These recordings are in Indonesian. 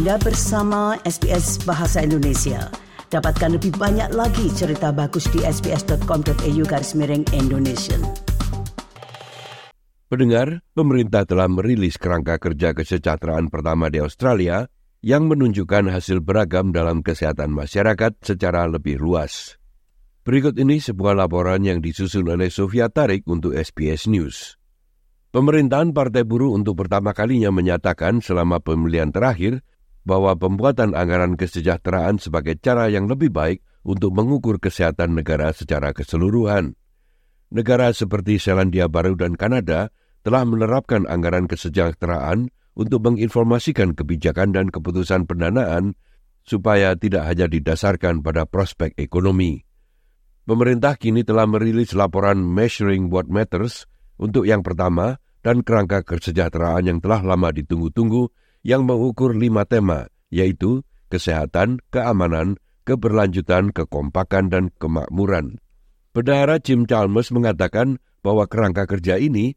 Anda bersama SBS Bahasa Indonesia. Dapatkan lebih banyak lagi cerita bagus di sbs.com.au garis miring Indonesia. Pendengar, pemerintah telah merilis kerangka kerja kesejahteraan pertama di Australia yang menunjukkan hasil beragam dalam kesehatan masyarakat secara lebih luas. Berikut ini sebuah laporan yang disusun oleh Sofia Tarik untuk SBS News. Pemerintahan Partai Buruh untuk pertama kalinya menyatakan selama pemilihan terakhir bahwa pembuatan anggaran kesejahteraan sebagai cara yang lebih baik untuk mengukur kesehatan negara secara keseluruhan. Negara seperti Selandia Baru dan Kanada telah menerapkan anggaran kesejahteraan untuk menginformasikan kebijakan dan keputusan pendanaan supaya tidak hanya didasarkan pada prospek ekonomi. Pemerintah kini telah merilis laporan Measuring What Matters untuk yang pertama dan kerangka kesejahteraan yang telah lama ditunggu-tunggu yang mengukur lima tema, yaitu kesehatan, keamanan, keberlanjutan, kekompakan, dan kemakmuran. Bendahara Jim Chalmers mengatakan bahwa kerangka kerja ini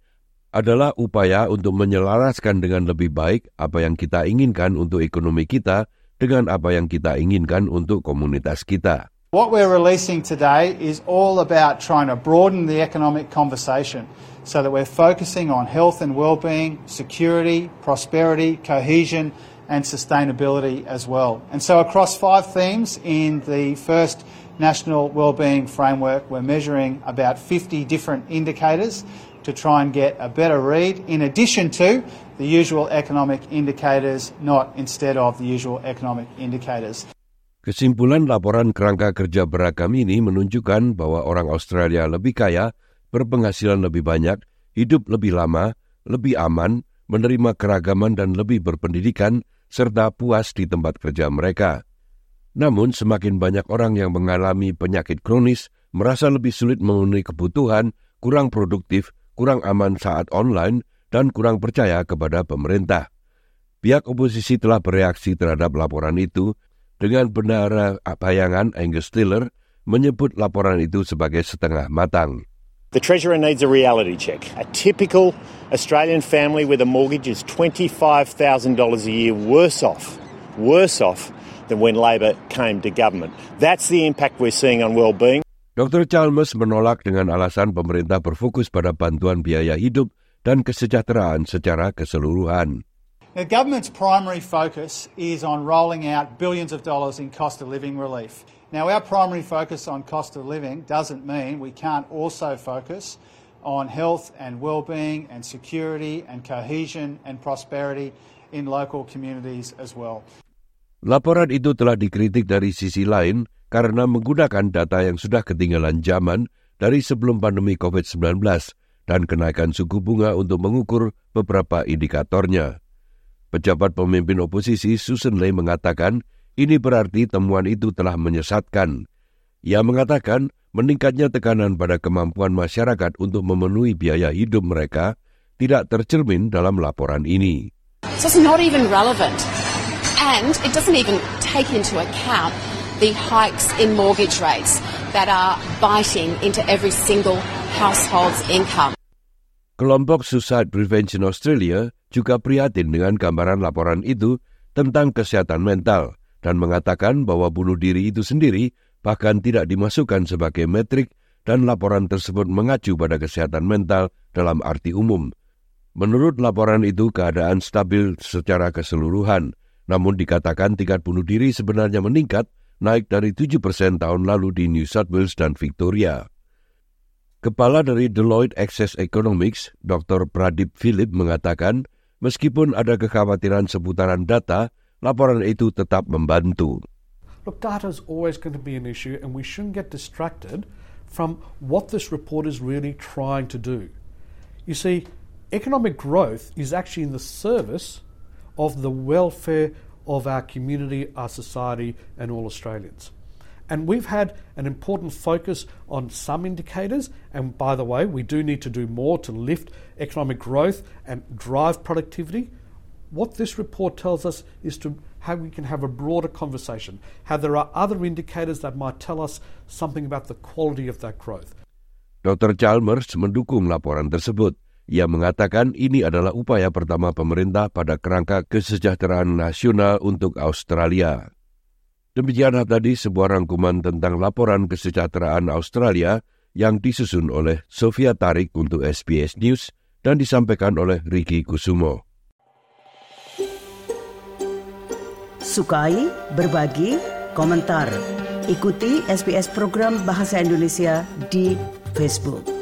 adalah upaya untuk menyelaraskan dengan lebih baik apa yang kita inginkan untuk ekonomi kita dengan apa yang kita inginkan untuk komunitas kita. What we're releasing today is all about trying to broaden the economic conversation so that we're focusing on health and well-being, security, prosperity, cohesion and sustainability as well. And so across five themes in the first National Wellbeing Framework, we're measuring about 50 different indicators to try and get a better read in addition to the usual economic indicators, not instead of the usual economic indicators. Kesimpulan laporan kerangka kerja beragam ini menunjukkan bahwa orang Australia lebih kaya, berpenghasilan lebih banyak, hidup lebih lama, lebih aman, menerima keragaman dan lebih berpendidikan, serta puas di tempat kerja mereka. Namun semakin banyak orang yang mengalami penyakit kronis, merasa lebih sulit memenuhi kebutuhan, kurang produktif, kurang aman saat online, dan kurang percaya kepada pemerintah. Pihak oposisi telah bereaksi terhadap laporan itu dengan bendara bayangan Angus Stiller menyebut laporan itu sebagai setengah matang. The Treasurer needs a reality check. A typical Australian family with a mortgage is $25,000 a year worse off, worse off than when Labor came to government. That's the impact we're seeing on well-being. Dr. Chalmers menolak dengan alasan pemerintah berfokus pada bantuan biaya hidup dan kesejahteraan secara keseluruhan. The government's primary focus is on rolling out billions of dollars in cost of living relief. Now, our primary focus on cost of living doesn't mean we can't also focus on health and well-being and security and cohesion and prosperity in local communities as well. Laporan itu telah dikritik dari sisi lain karena menggunakan data yang sudah ketinggalan zaman dari sebelum pandemi COVID-19 dan kenaikan suku bunga untuk mengukur beberapa indikatornya. Pejabat pemimpin oposisi Susan Ley mengatakan ini berarti temuan itu telah menyesatkan. Ia mengatakan meningkatnya tekanan pada kemampuan masyarakat untuk memenuhi biaya hidup mereka tidak tercermin dalam laporan ini. So it's not even relevant. And it doesn't even take into account the hikes in mortgage rates that are biting into every single household's income. Kelompok Suicide Prevention Australia juga prihatin dengan gambaran laporan itu tentang kesehatan mental dan mengatakan bahwa bunuh diri itu sendiri bahkan tidak dimasukkan sebagai metrik dan laporan tersebut mengacu pada kesehatan mental dalam arti umum. Menurut laporan itu keadaan stabil secara keseluruhan, namun dikatakan tingkat bunuh diri sebenarnya meningkat naik dari 7% tahun lalu di New South Wales dan Victoria. Kepala dari Deloitte Access Economics, Dr. Pradip Philip mengatakan Meskipun ada kekhawatiran seputaran data, laporan itu tetap membantu. Look, data is always going to be an issue, and we shouldn't get distracted from what this report is really trying to do. You see, economic growth is actually in the service of the welfare of our community, our society, and all Australians. And we've had an important focus on some indicators. And by the way, we do need to do more to lift economic growth and drive productivity. What this report tells us is to how we can have a broader conversation, how there are other indicators that might tell us something about the quality of that growth. Dr. Chalmers mendukung laporan tersebut. Ia mengatakan ini adalah upaya pertama pemerintah pada kerangka kesejahteraan nasional untuk Australia. Demikian tadi sebuah rangkuman tentang laporan kesejahteraan Australia yang disusun oleh Sofia Tarik untuk SBS News dan disampaikan oleh Ricky Kusumo. Sukai, berbagi, komentar. Ikuti SBS program Bahasa Indonesia di Facebook.